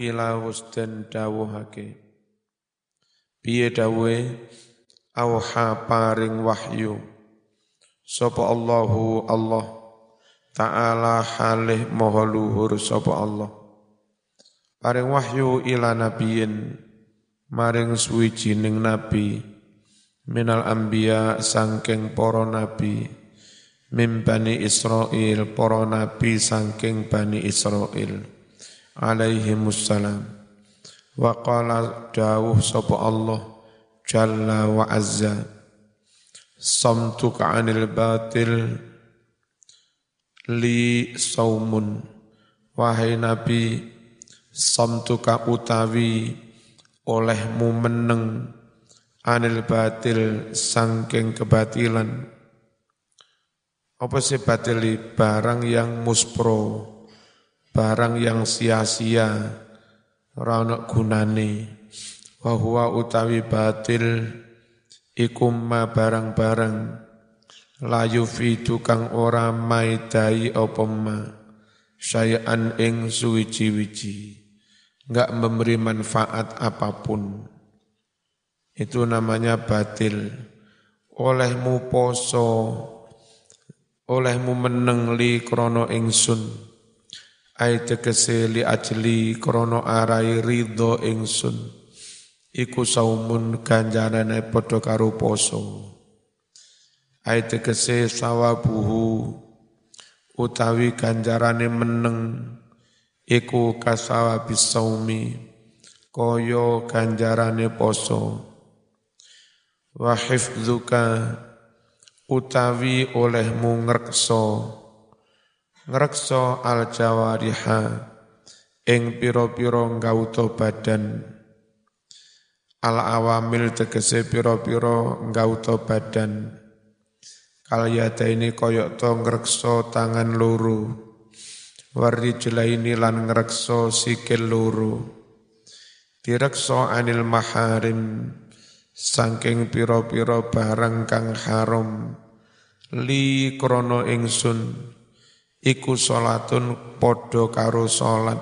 nukila den dawuhake. Piye dawuhe? Auha paring wahyu. Sapa Allahu Allah. Taala halih maha luhur sapa Allah. Paring wahyu ila nabiyin maring suwijining nabi. Minal anbiya sangking para nabi. Mim bani Israel para nabi sangking bani Israel alaihimussalam. Wa qala dawuh sapa Allah jalla wa azza samtuka anil batil li saumun. Wahai nabi samtuka utawi olehmu meneng anil batil sangking kebatilan. Apa sih batili barang yang muspro barang yang sia-sia ora gunane. Wa huwa utawi batil ikum ma barang-barang. Layu fitu kang ora maidai apa ma. Syai'an ing suwiji-wiji. Enggak memberi manfaat apa pun. Itu namanya batil. Olehmu poso olehmu meneng li krono ingsun ai tegese li ajli krono arai ridho ingsun. Iku saumun ganjarane padha karo poso. Ai sawabuhu utawi ganjarane meneng. Iku kasawa bisaumi kaya ganjarane poso. Wa hifdzuka utawi olehmu ngrekso ngrekso al jawariha ing piro-piro ngauto badan. Al awamil tegese piro-piro ngauto badan. Kalyata ini koyok to ngrekso tangan luru warri ini lan ngrekso sikil luru direkso anil maharim. Sangking piro-piro barang kang haram. Li krono ingsun iku salatun padha karo salat.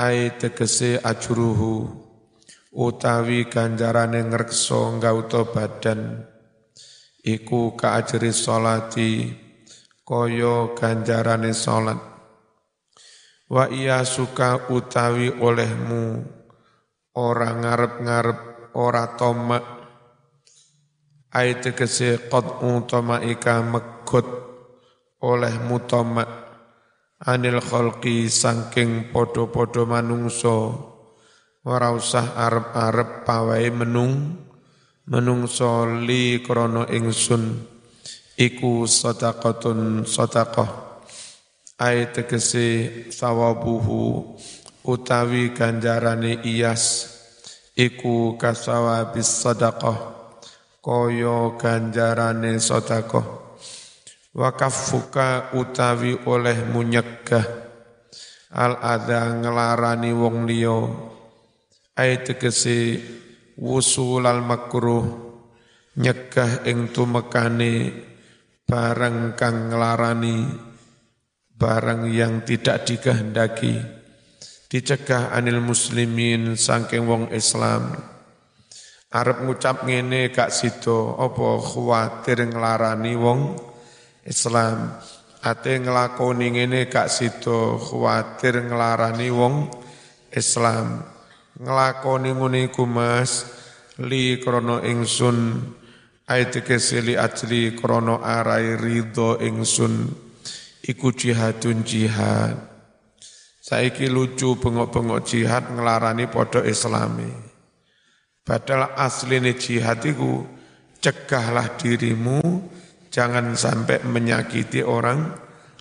Ai tegese ajruhu utawi ganjarane ngrekso ngauta badan. Iku kaajri salati kaya ganjarane salat. Wa iya suka utawi olehmu ora ngarep-ngarep ora tomak. Ai tegese qad utamaika megot oleh mutamak anil khalqi sangking podo-podo manungso ora usah arep-arep pawai menung menungso li krono ingsun. Iku sadaqatun sadaqah. Ai tegese sawabuhu utawi ganjarane iyas. Iku kasawabis sadaqah. Koyo ganjarane sadaqah wakafuka utawi oleh munyegah. Al adha ngelarani wong liya. Ai tegese wusul al makruh. Nyegah ing tumekane barang kang ngelarani barang yang tidak dikehendaki. Dicegah anil muslimin saking wong Islam. Arep ngucap ngene gak sida apa khawatir nglarani wong Islam. Ate nglakoni ngene gak sida kuwatir nglarani wong Islam. Nglakoni ngene iku Mas li krana ingsun. Ayat keseli ajli krana arai ridho ingsun. Iku jihadun jihad. Saiki lucu bengok-bengok jihad ngelarani podo islami. Padahal asline jihad iku cegahlah dirimu Jangan sampai menyakiti orang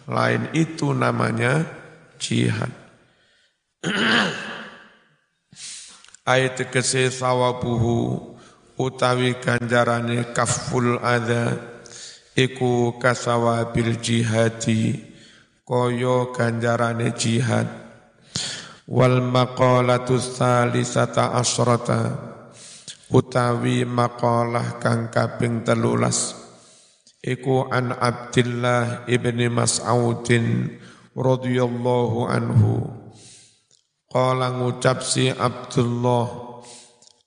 lain. Itu namanya jihad. Ayat kese sawabuhu utawi ganjarane kaful ada iku kasawabil jihadi koyo ganjarane jihad. Wal maqalatu salisata asrata utawi maqalah kang kaping telulas iku an Abdullah ibni Mas'udin radhiyallahu anhu. Qala ngucap si Abdullah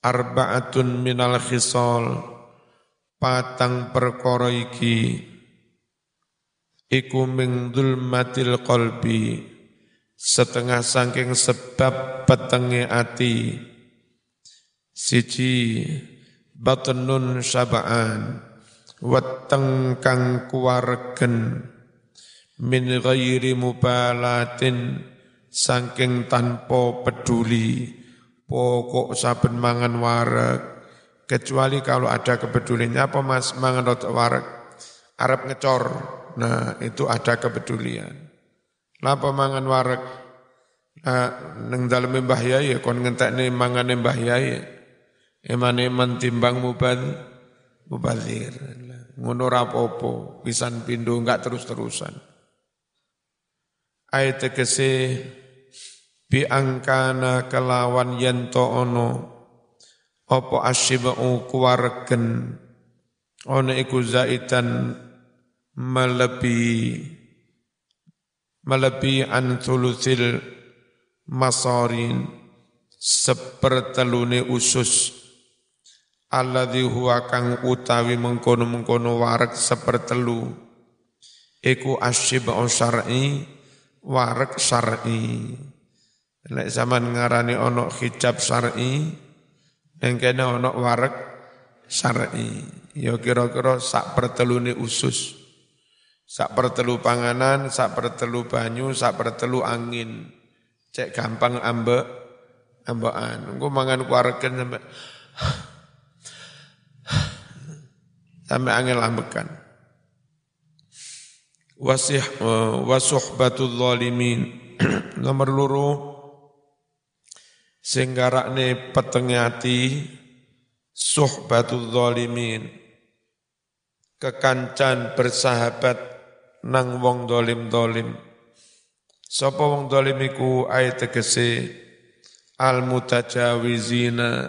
arba'atun minal khisal patang perkara iki iku ming dzulmatil qalbi setengah saking sebab petenge ati. Siji batnun sabaan weteng kang kuwaregen min ghairi mubalatin saking tanpa peduli. Pokok saben mangan warek kecuali kalau ada kepeduliannya apa mas mangan roti warek Arab ngecor. Nah itu ada kepedulian. Napa mangan warek nah, neng dalam mbah yai kon ngentekne mangan mbah yai. Eman-eman timbang mubal mubalir ngono rapopo pisan pindo enggak terus-terusan. Ayat tegese bi angkana kelawan yento ono opo asyibau kuwaregen ono iku zaitan melebi melebi an thuluthil masarin sepertelune usus alladzi huwa kang utawi mengkono-mengkono warak sepertelu iku asyibau syar'i warak syar'i Nek zaman ngarani ono hijab syar'i, yang kena ono warak syar'i. Ya kira-kira sak pertelune usus. Sak pertelu panganan, sak pertelu banyu, sak pertelu angin. Cek gampang ambek, ambekan. Engko mangan kuareken sampai sampai angin ambekan. Wasih wasuhbatul zalimin. Nomor loro sing garakne petenge ati suhbatul zalimin. Kekancan bersahabat nang wong dolim-dolim. Sapa wong dolim iku ayat tegese? Al mutajawizina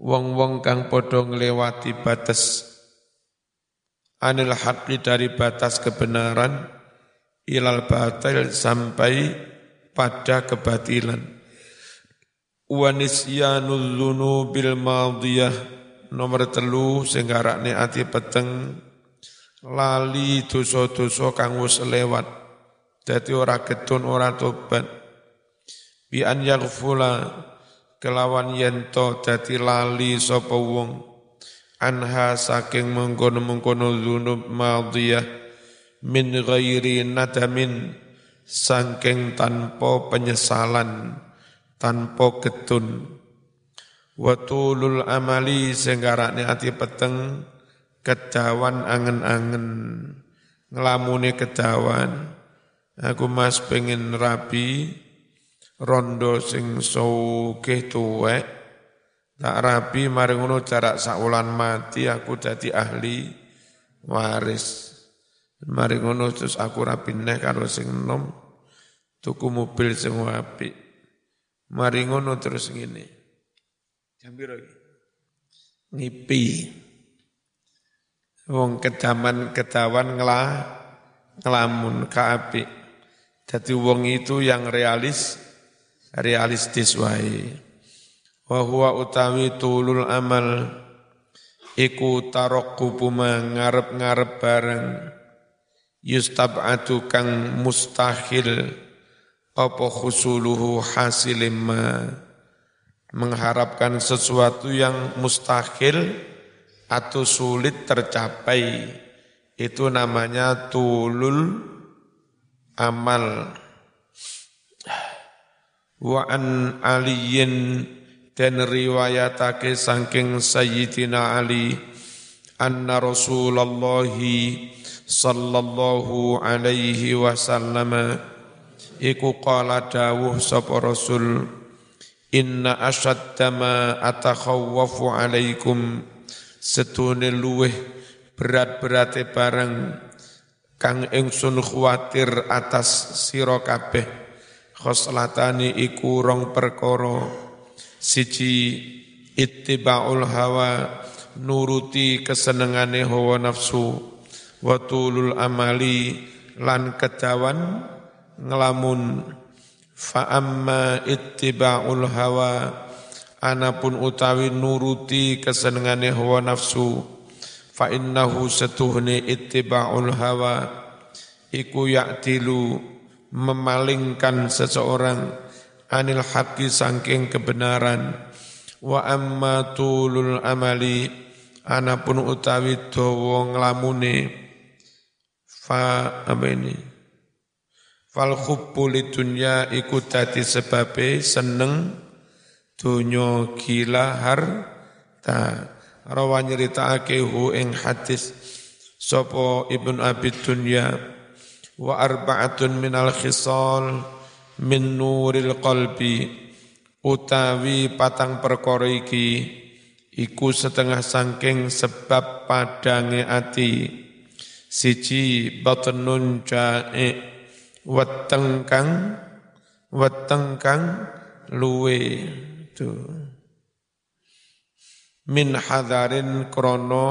wong-wong kang padha nglewati batas anil haqqi dari batas kebenaran ilal batil sampai pada kebatilan. Wa nisyanul dzunubil madiyah nomor telu sing garakne ati peteng lali dosa-dosa kang wis lewat. Dadi ora getun ora tobat. Bi an yaghfula kelawan yento dadi lali sapa wong anha saking mengkono-mengkono dzunub madiyah min ghairi nadamin saking tanpa penyesalan tanpa getun. Watulul amali senggarakne ati peteng kedawan angen-angen. Ngelamune kedawan aku mas pengen rapi rondo sing sugih tuwek tak rapi mari ngono jarak saulan mati aku jadi ahli waris mari ngono terus aku rapi neh karo sing enom tuku mobil sing apik Mari ngono terus ngene. Jam piro Ngipi. Wong kedaman kedawan ngelah ngelamun kaapi. Jadi wong itu yang realis realistis wae. Wa huwa utawi tulul amal. Iku taraqqubu ngarep-ngarep bareng. Yustab'atu kang mustahil. Apa khusuluhu hasilim mengharapkan sesuatu yang mustahil atau sulit tercapai. Itu namanya tulul amal. Wa an aliyin dan riwayatake saking sayyidina ali anna rasulullah sallallahu alaihi wasallam iku qala dawuh sapa rasul inna asyadda ma atakhawwafu alaikum. Setune luweh berat-berate bareng kang ingsun khawatir atas sira kabeh. Khoslatani iku rong perkara siji ittiba'ul hawa nuruti kesenengane hawa nafsu wa amali lan kedawan ngelamun. Fa amma ittiba'ul hawa anapun utawi nuruti kesenengane hawa nafsu fa innahu setuhne ittiba'ul hawa iku ya'tilu memalingkan seseorang anil haqqi sangking kebenaran. Wa amma tulul amali anapun utawi dawa nglamune fa apa ini? Fal khubbu lidunya iku dadi sebabe seneng donya gila harta. Rawa nyeritakake hu ing hadis sapa Ibnu Abi Dunya wa arba'atun minal khisal min nuril qalbi utawi patang perkara iki iku setengah sangking sebab padange ati. Siji batnun ja'i weteng kang weteng kang luwe. Tu. Min hadarin krono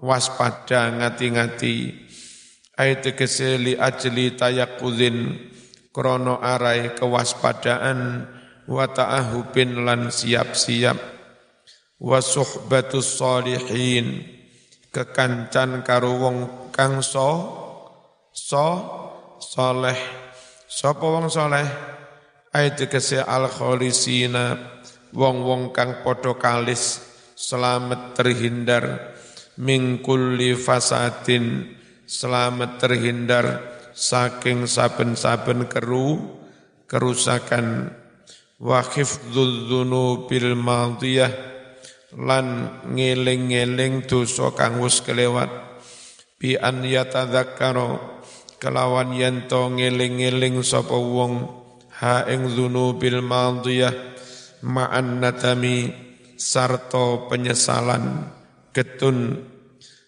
waspada ngati-ngati. Ayat keseli ajli tayakudin krono arai kewaspadaan wa ta'ahubin lan siap-siap. Wa suhbatus solihin kekancan karo wong kang so so soleh. Sapa wong soleh? Ayat kese al kholisina wong-wong kang padha kalis selamat terhindar. Min kulli fasadin selamat terhindar saking saben-saben keru kerusakan. Wa khifdzul dzunubil madiyah lan ngeling-eling dosa kang wis kelewat. Bi an yatadzakkara kelawan yanto ngeling-eling sapa wong ha ing dzunubil madiyah ma'an natami sarto penyesalan. Getun.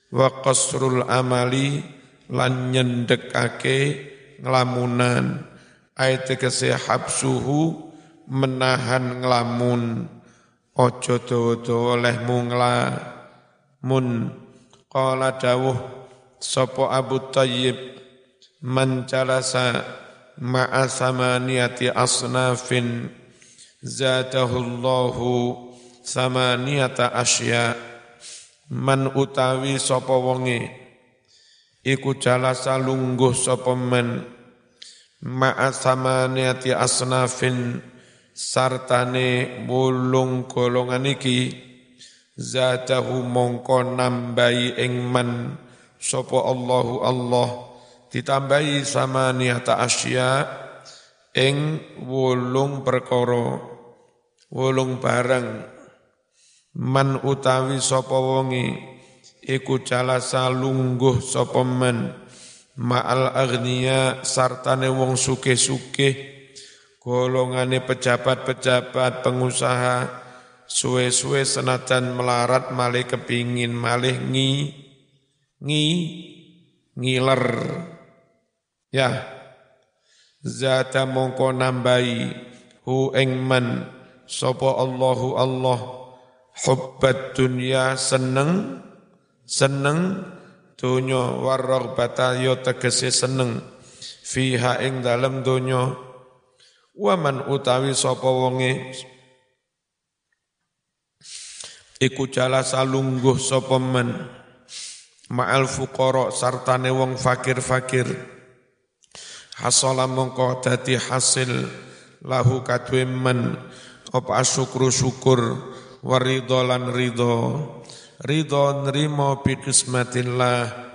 Wa qasrul amali lan nyendekake nglamunan. Ayat kese habsuhu menahan nglamun. Ojo dawa-dawa olehmu nglamun. Qala dawuh sapa Abu Tayyib man jalasa ma'a samaniyati asnafin zatahullahu samaniyata asya. Man utawi sapa wonge iku jalasa lungguh sapa men? Ma'a samaniyati asnafin sartane bulung golongan iki zatahu mongko nambahi ing man sapa Allahu Allah ditambahi sama niata asya ing wulung perkara wulung barang. Man utawi sapa wonge iku jalasa lungguh sapa man ma'al agniya sartane wong suke-suke golongane pejabat-pejabat pengusaha suwe-suwe senajan melarat malih kepingin malih ngi ngi ngiler. Ya, zata mongko nambahi hu ing man sapa Allahu Allah hubbat dunya seneng seneng. Dunya warraghbata yo tegese seneng. Fiha ing dalem dunya waman utawi sapa wonge? Iku jala salungguh sapa men? Ma'al fuqara sartane wong fakir-fakir. Hasala mongko dadi hasil lahu kadwe men. Apa syukru syukur waridho lan ridho ridho nrimo bikismatillah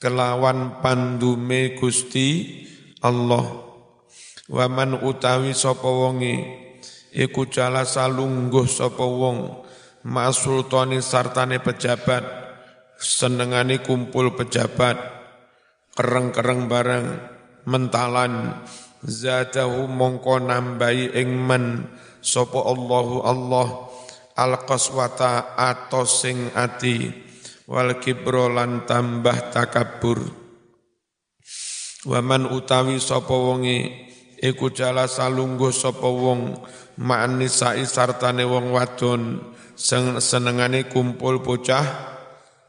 kelawan pandume Gusti Allah. Waman utawi sapa wonge? Iku jala salungguh sapa wong. Masultani sartane pejabat. Senengane kumpul pejabat. Kereng-kereng barang mentalan. Zatahu mongko nambahi ing men sapa Allahu Allah al qaswata atos sing ati wal kibro lan tambah takabur. Waman utawi sapa wonge iku jala salungguh sapa wong ma'an nisa'i sartane wong wadon senengane kumpul bocah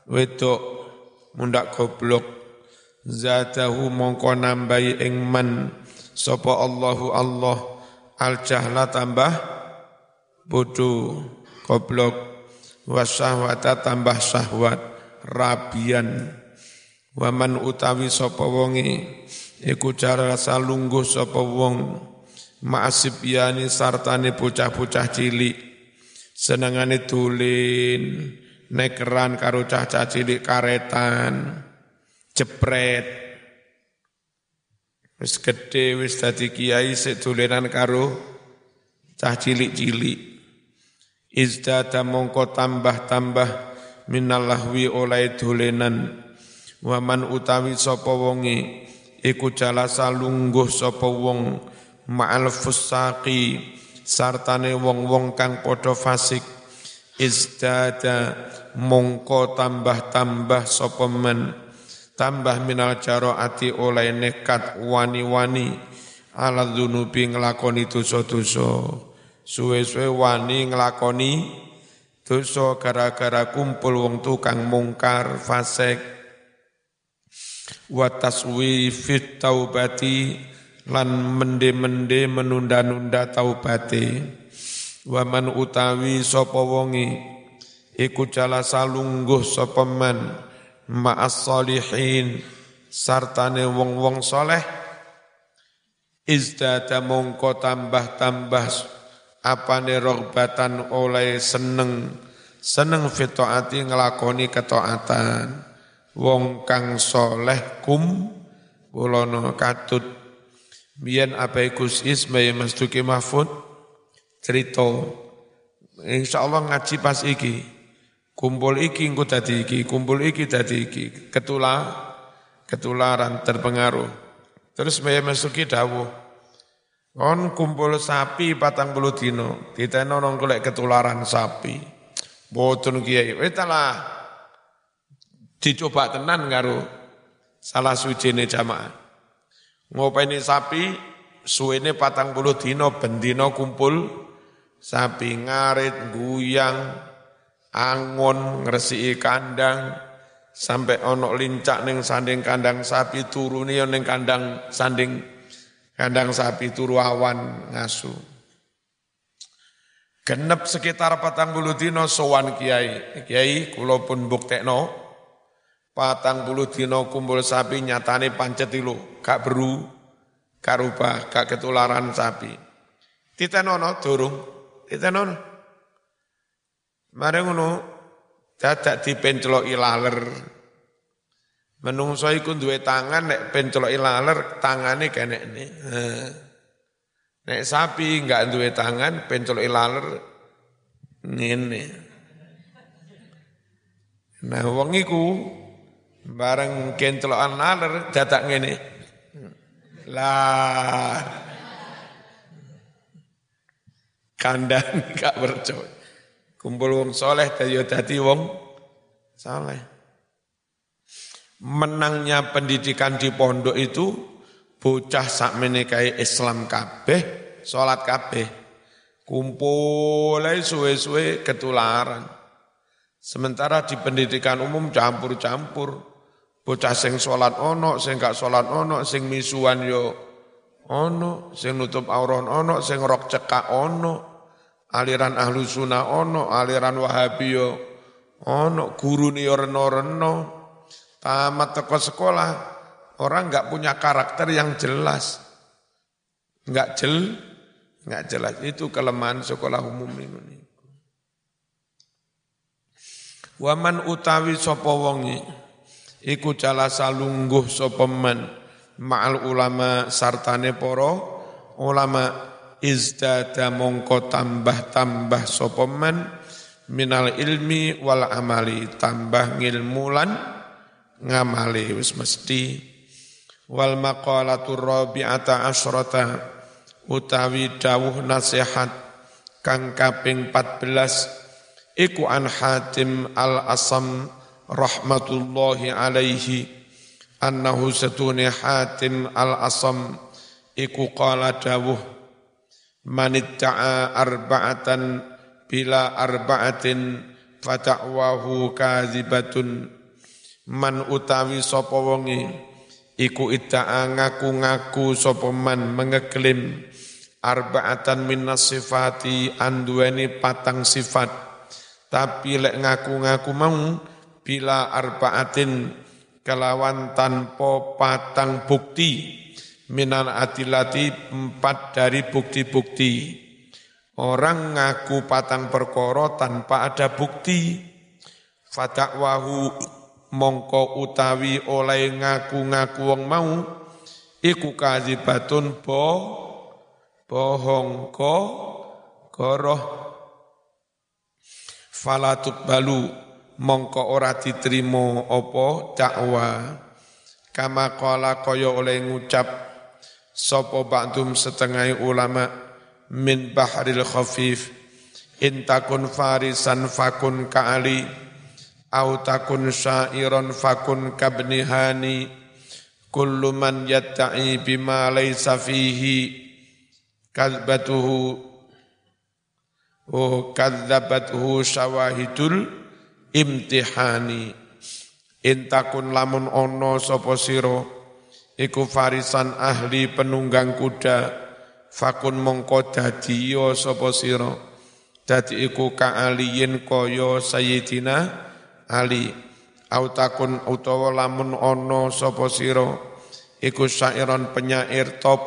wedok mundak goblok. Zatahu mongko nambahi ing man sapa Allahu Allah al jahla tambah bodoh goblok wasyahwata tambah syahwat rabian. Waman utawi sapa wonge iku cara salungguh sapa wong. Ma'asib yani sartane bocah-bocah cilik. Senengane tulin nekeran karo cah-cah cilik karetan. Jepret. Wis gede wis dadi kiai sik karo cah cilik-cilik izdada mongko tambah-tambah minallahwi oleh dolenan. Waman utawi sapa wonge iku jalasa lungguh sapa wong ma'al fusaqi sartane wong-wong kang padha fasik. Izdada mongko tambah-tambah sapa men tambah minal ati oleh nekat wani-wani. Ala dzunubi nglakoni dosa-dosa suwe-suwe wani nglakoni dosa gara-gara kumpul wong tukang mungkar fasik. Wa taswifit taubati lan mende-mende menunda-nunda taubate wa man utawi sapa wonge iku jala salungguh sapa man ma'as solihin sartane wong-wong soleh. Izdada mongko tambah-tambah apane rogbatan oleh seneng seneng fitoati ngelakoni ketaatan wong kang soleh kum bulono katut biyen apa Gus Ismay Mas Duki Mahfud cerita insyaallah ngaji pas iki Kumpul iki engko dadi iki, kumpul iki dadi iki. Ketula ketularan terpengaruh. Terus Mbah Masuki dawuh, kon kumpul sapi patang puluh dino, diteno nong golek ketularan sapi. Boten kiai, wis dicoba tenan karo salah suci ini jamaah. Ngopeni sapi, suwene patang puluh dino, bendino kumpul, sapi. Ngarit, guyang, angon ngresiki kandang. Sampai onok lincak ning sanding kandang sapi turu nih ning kandang sanding kandang sapi turu awan ngasu genep sekitar patang bulu dino sowan kiai. Kiai kulo pun buktekno patang bulu dino kumpul sapi nyatane pancet ilu gak beru gak rubah gak ketularan sapi. Titenono durung titenono. Mare ngono dadak dipencloki laler. Menungso iku duwe tangan nek pencloki laler tangane kenekne. Nek sapi enggak duwe tangan pencloki laler ngene. Nah wong iku bareng kenclokan laler dadak ngene. Lah kandang gak percaya. Kumpul wong soleh ya dadi wong soleh. Menangnya pendidikan di pondok itu bocah sak menikahi Islam kabeh, sholat kabeh. Kumpul suwe-suwe ketularan. Sementara di pendidikan umum campur-campur. Bocah sing sholat ono, sing gak sholat ono, sing misuan yo ono, sing nutup auron ono, sing rok cekak ono aliran ahlu sunnah ono, aliran wahabi yo ono, guru yo reno-reno, tamat teko sekolah, orang nggak punya karakter yang jelas, nggak jel, nggak jelas. Itu kelemahan sekolah umum ini. Waman utawi sapa wonge iku cala salungguh sapa man. Ma'al ulama sartane para ulama izdada mongko tambah-tambah sopoman minal ilmi wal amali. Tambah ngilmulan ngamali wis mesti. Wal maqalatu rabi'ata asyrata utawi dawuh nasihat kang kaping 14 iku an Hatim al Asam rahmatullahi alaihi annahu satuni Hatim al Asam iku qala dawuh manitta'a arba'atan bila arba'atin fata'wahu kazibatun man utawi sapa wonge iku itta'a ngaku-ngaku sapa man mengeklaim arba'atan minas sifati anduweni patang sifat. Tapi lek ngaku-ngaku mau bila arba'atin kelawan tanpa patang bukti. Minan adilati empat dari bukti-bukti. Orang ngaku patang perkoro tanpa ada bukti. Fatakwahu mongko utawi oleh ngaku-ngaku wong mau iku kadzibatun bo bohong ko goroh. Falatut balu mongko ora diterima apa dakwa kama kala kaya oleh ngucap sapa ba'dum setengah ulama min bahril khafif in takun farisan fakun ka'ali au takun syairon fakun kabnihani. Kullu man yatta'i bima laysa fihi. Kadzbatuhu oh kadzabathu syawahidul imtihani. Intakun lamun ono sapa sira iku farisan ahli penunggang kuda. Fakun mongko dadi ya sapa sira dadi iku kaaliyin kaya sayyidina ali autakun utawa lamun ono sapa sira iku syairon penyair top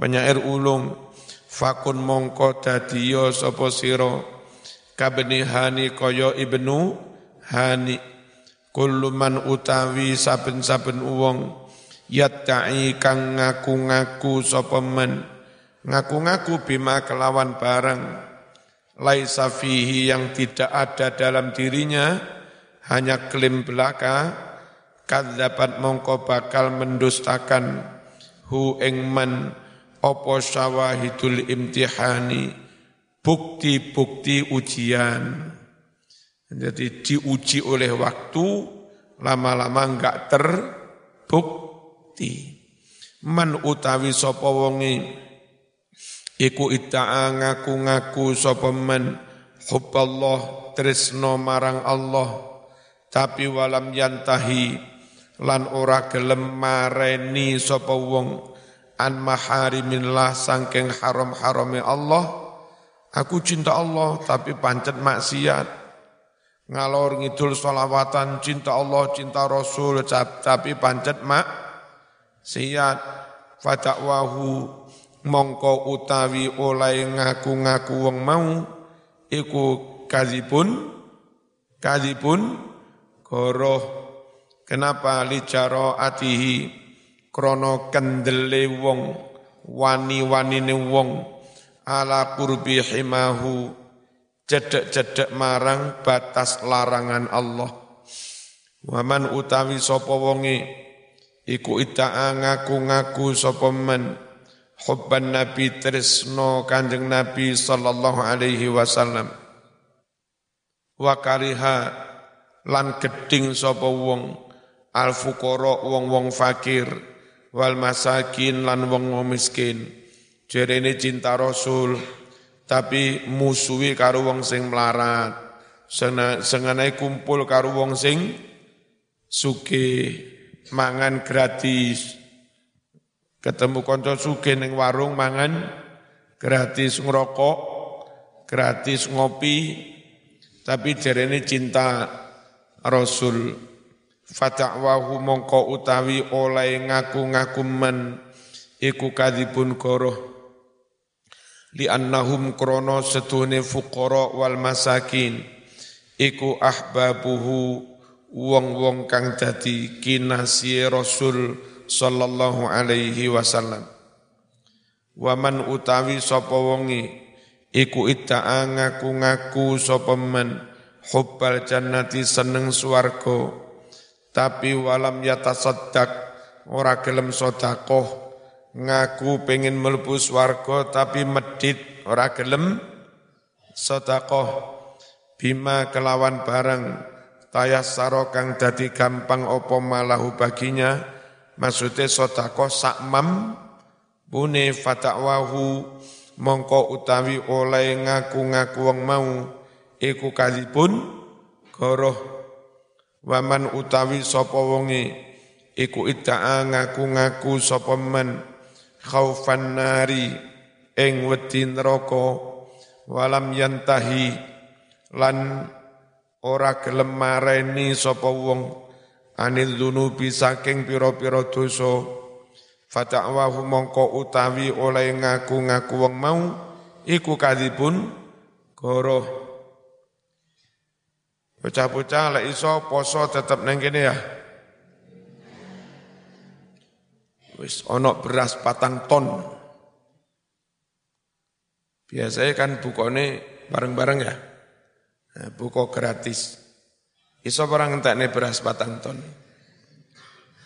penyair ulung. Fakun mongko dadiya sapa sira kabni hani kaya ibnu hani. Kullu man utawi saben-saben wong yatta'i kang ngaku-ngaku sapa men. Ngaku-ngaku bima kelawan barang. Laisa fihi yang tidak ada dalam dirinya hanya klaim belaka kadzabat mongko bakal mendustakan hu ing man apa syawahidul imtihani bukti-bukti ujian. Jadi diuji oleh waktu lama-lama enggak terbukti. Man utawi sapa wonge iku ita'a ngaku-ngaku sapa man hubballah tresno marang Allah tapi walam yantahi lan ora gelem mareni sapa wong an maharimillah sangking haram-harame Allah. Aku cinta Allah tapi pancet maksiat. Ngalor ngidul solawatan cinta Allah cinta Rasul tapi pancet mak siat. Fadakwahu mongko utawi oleh ngaku-ngaku wong mau iku kazipun kazipun goroh kenapa licaro atihi krana kendele wong wani-wanine wong ala qurbi himahu cedek-cedek marang batas larangan Allah. Waman utawi sapa wonge iku ita'a ngaku-ngaku sapa man hubban nabi tresno kanjeng nabi sallallahu alaihi wasallam. Wa kariha lan geding sapa wong al fuqara wong-wong fakir wal masakin lan wong miskin. Jerene cinta Rasul tapi musuhi karo wong sing melarat. Sengenai kumpul karo wong sing suke mangan gratis. Ketemu konco suke ning warung mangan gratis ngerokok, gratis ngopi, tapi jerene cinta Rasul Fata'wahu mongko utawi oleh ngaku-ngaku men iku kadibun koroh li annahum krono setune fuqara wal masakin iku ahbabuhu wong-wong kang dadi kinasi Rasul sallallahu alaihi wasallam. Waman utawi sapa wonge iku idda'a ngaku-ngaku sapa men hubbal jannati seneng swarga. Tapi walam yatasaddaq ora gelem sedekah. Ngaku pengen mlebu swarga tapi medit ora gelem sedekah. Bima kelawan barang tayassara kang dadi gampang opo malahu baginya. Maksudnya sedekah sakmam bune fata'wahu mongko utawi oleh ngaku-ngaku wong mau iku kalipun goroh. Waman utawi sapa wonge iku idda'a ngaku-ngaku sapa man khaufan nari ing wedi neraka. Walam yantahi lan ora gelem mareni sapa wong anil dunubi saking pira-pira dosa. Fata'wahu mongko utawi oleh ngaku-ngaku wong mau iku kadipun goroh bocah-bocah lek iso poso tetep neng kene ya wis ono beras patang ton Biasanya kan bukone bareng-bareng ya. Nah, buko gratis. Iso orang nih beras batang ton.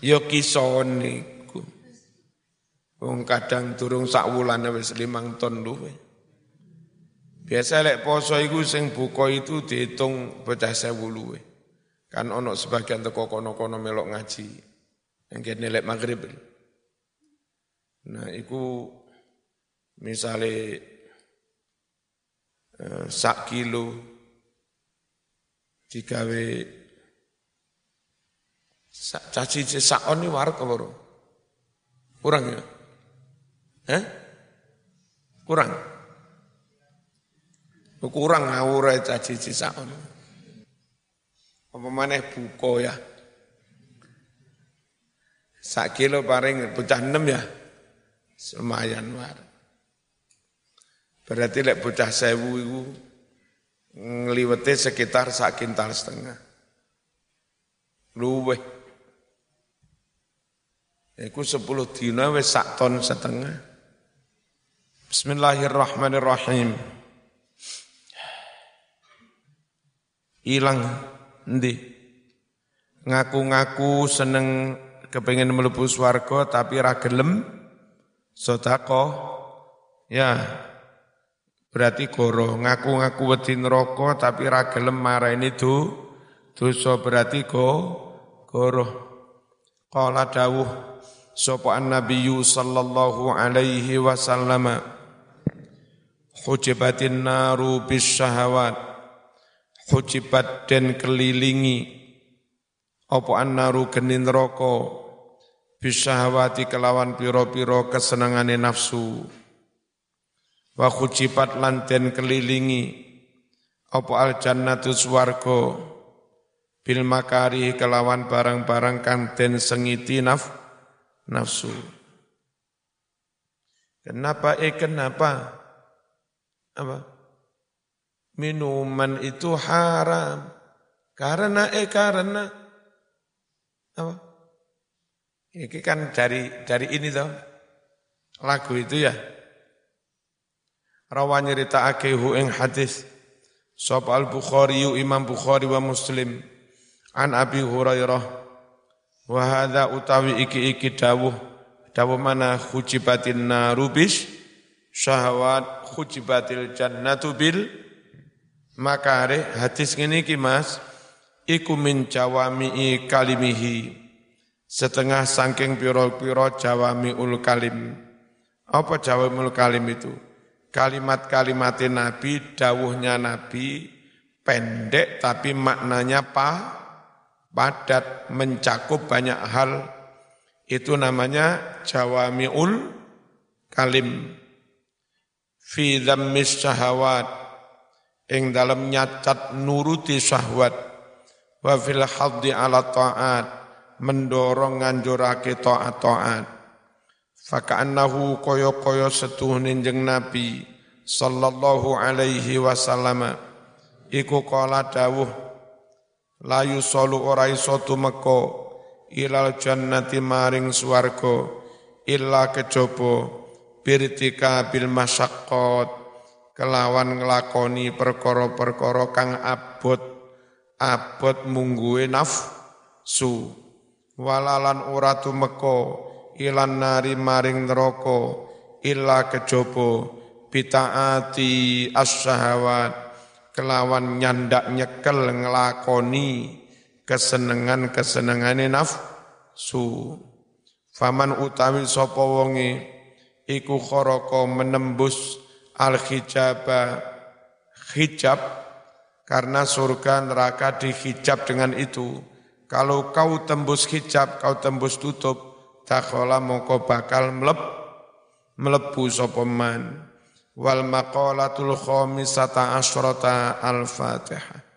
Yo kison niku. Wong kadang turung sak wulan wis limang ton luwe. Biasa lek poso iku sing buka itu dihitung pecah sewu luwe. Kan ono sebagian teko kono-kono melok ngaji. Yang kene lek maghrib. Nah, iku misalnya Eh, sak kilo digawe sak caci sak on ini warak Kurang ya? Eh? Kurang? Kurang ngawur caci sak on. Apa maneh buko ya? Sak kilo paling pecah enam ya? Lumayan warak. Berarti lek bocah sewu itu ngliwete sekitar sak kintal setengah. Luweh. Iku sepuluh dina wis sak ton setengah. Bismillahirrahmanirrahim. Hilang ndi? Ngaku-ngaku seneng kepengen mlebu swarga tapi ra gelem. Sedekah. Ya, Berarti goro. Ngaku-ngaku wedi neraka tapi ra gelem marani du dosa. Berarti go goro. Qala dawuh sapa annabiyyu sallallahu alaihi wasallam. Hujibatin naru bisyahawat hujibat den kelilingi. Apa annaru geni neraka? Bisyahawati kelawan piro-piro kesenangane nafsu. Wa khujibat lanten kelilingi. Apa al jannatu swarga? Bil makari kelawan barang-barang kang den sengiti naf nafsu. Kenapa? Eh kenapa? Apa minuman itu haram. Karena eh karena. Apa? Ini kan dari dari ini toh. Lagu itu ya. Rawa nyeritakake hu ing hadis. Sapa al bukhari imam bukhari wa muslim. An abi hurairah. Wa hadza utawi iki iki dawuh. Dawuh mana? Khujibatin narubis syahwat khujibatil jannatu bil makare hadis ngene iki Mas iku min jawami kalimihi setengah saking piro-piro jawamiul kalim apa jawamiul kalim itu kalimat-kalimat Nabi, dawuhnya Nabi pendek tapi maknanya pa, padat, mencakup banyak hal. Itu namanya jawami'ul kalim. Fi dhammis syahawat. Ing dalam nyacat nuruti syahwat. Wa fil haddi ala ta'at. Mendorong nganjurake ta'at-ta'at Faka'annahu koyo-koyo setuhnin jeng Nabi sallallahu alaihi wasallam iku kala dawuh layu solu ora iso tumeka ilal jannati maring swarga illa kejaba birtika bil masyaqqat kelawan nglakoni perkara-perkara kang abot abot mungguwe nafsu. Walalan ora tumeka ilan nari maring neraka illa kejaba. Bitaati as-syahawat kelawan nyandak nyekel ngelakoni kesenengan-kesenengane nafsu. Faman utawi sapa wonge iku kharaqa menembus al hijaba hijab karena surga neraka dihijab dengan itu. Kalau kau tembus hijab kau tembus tutup dakhala mongko bakal mleb mlebu sapa man. Wal maqalatul khamisata asyrata al-fatihah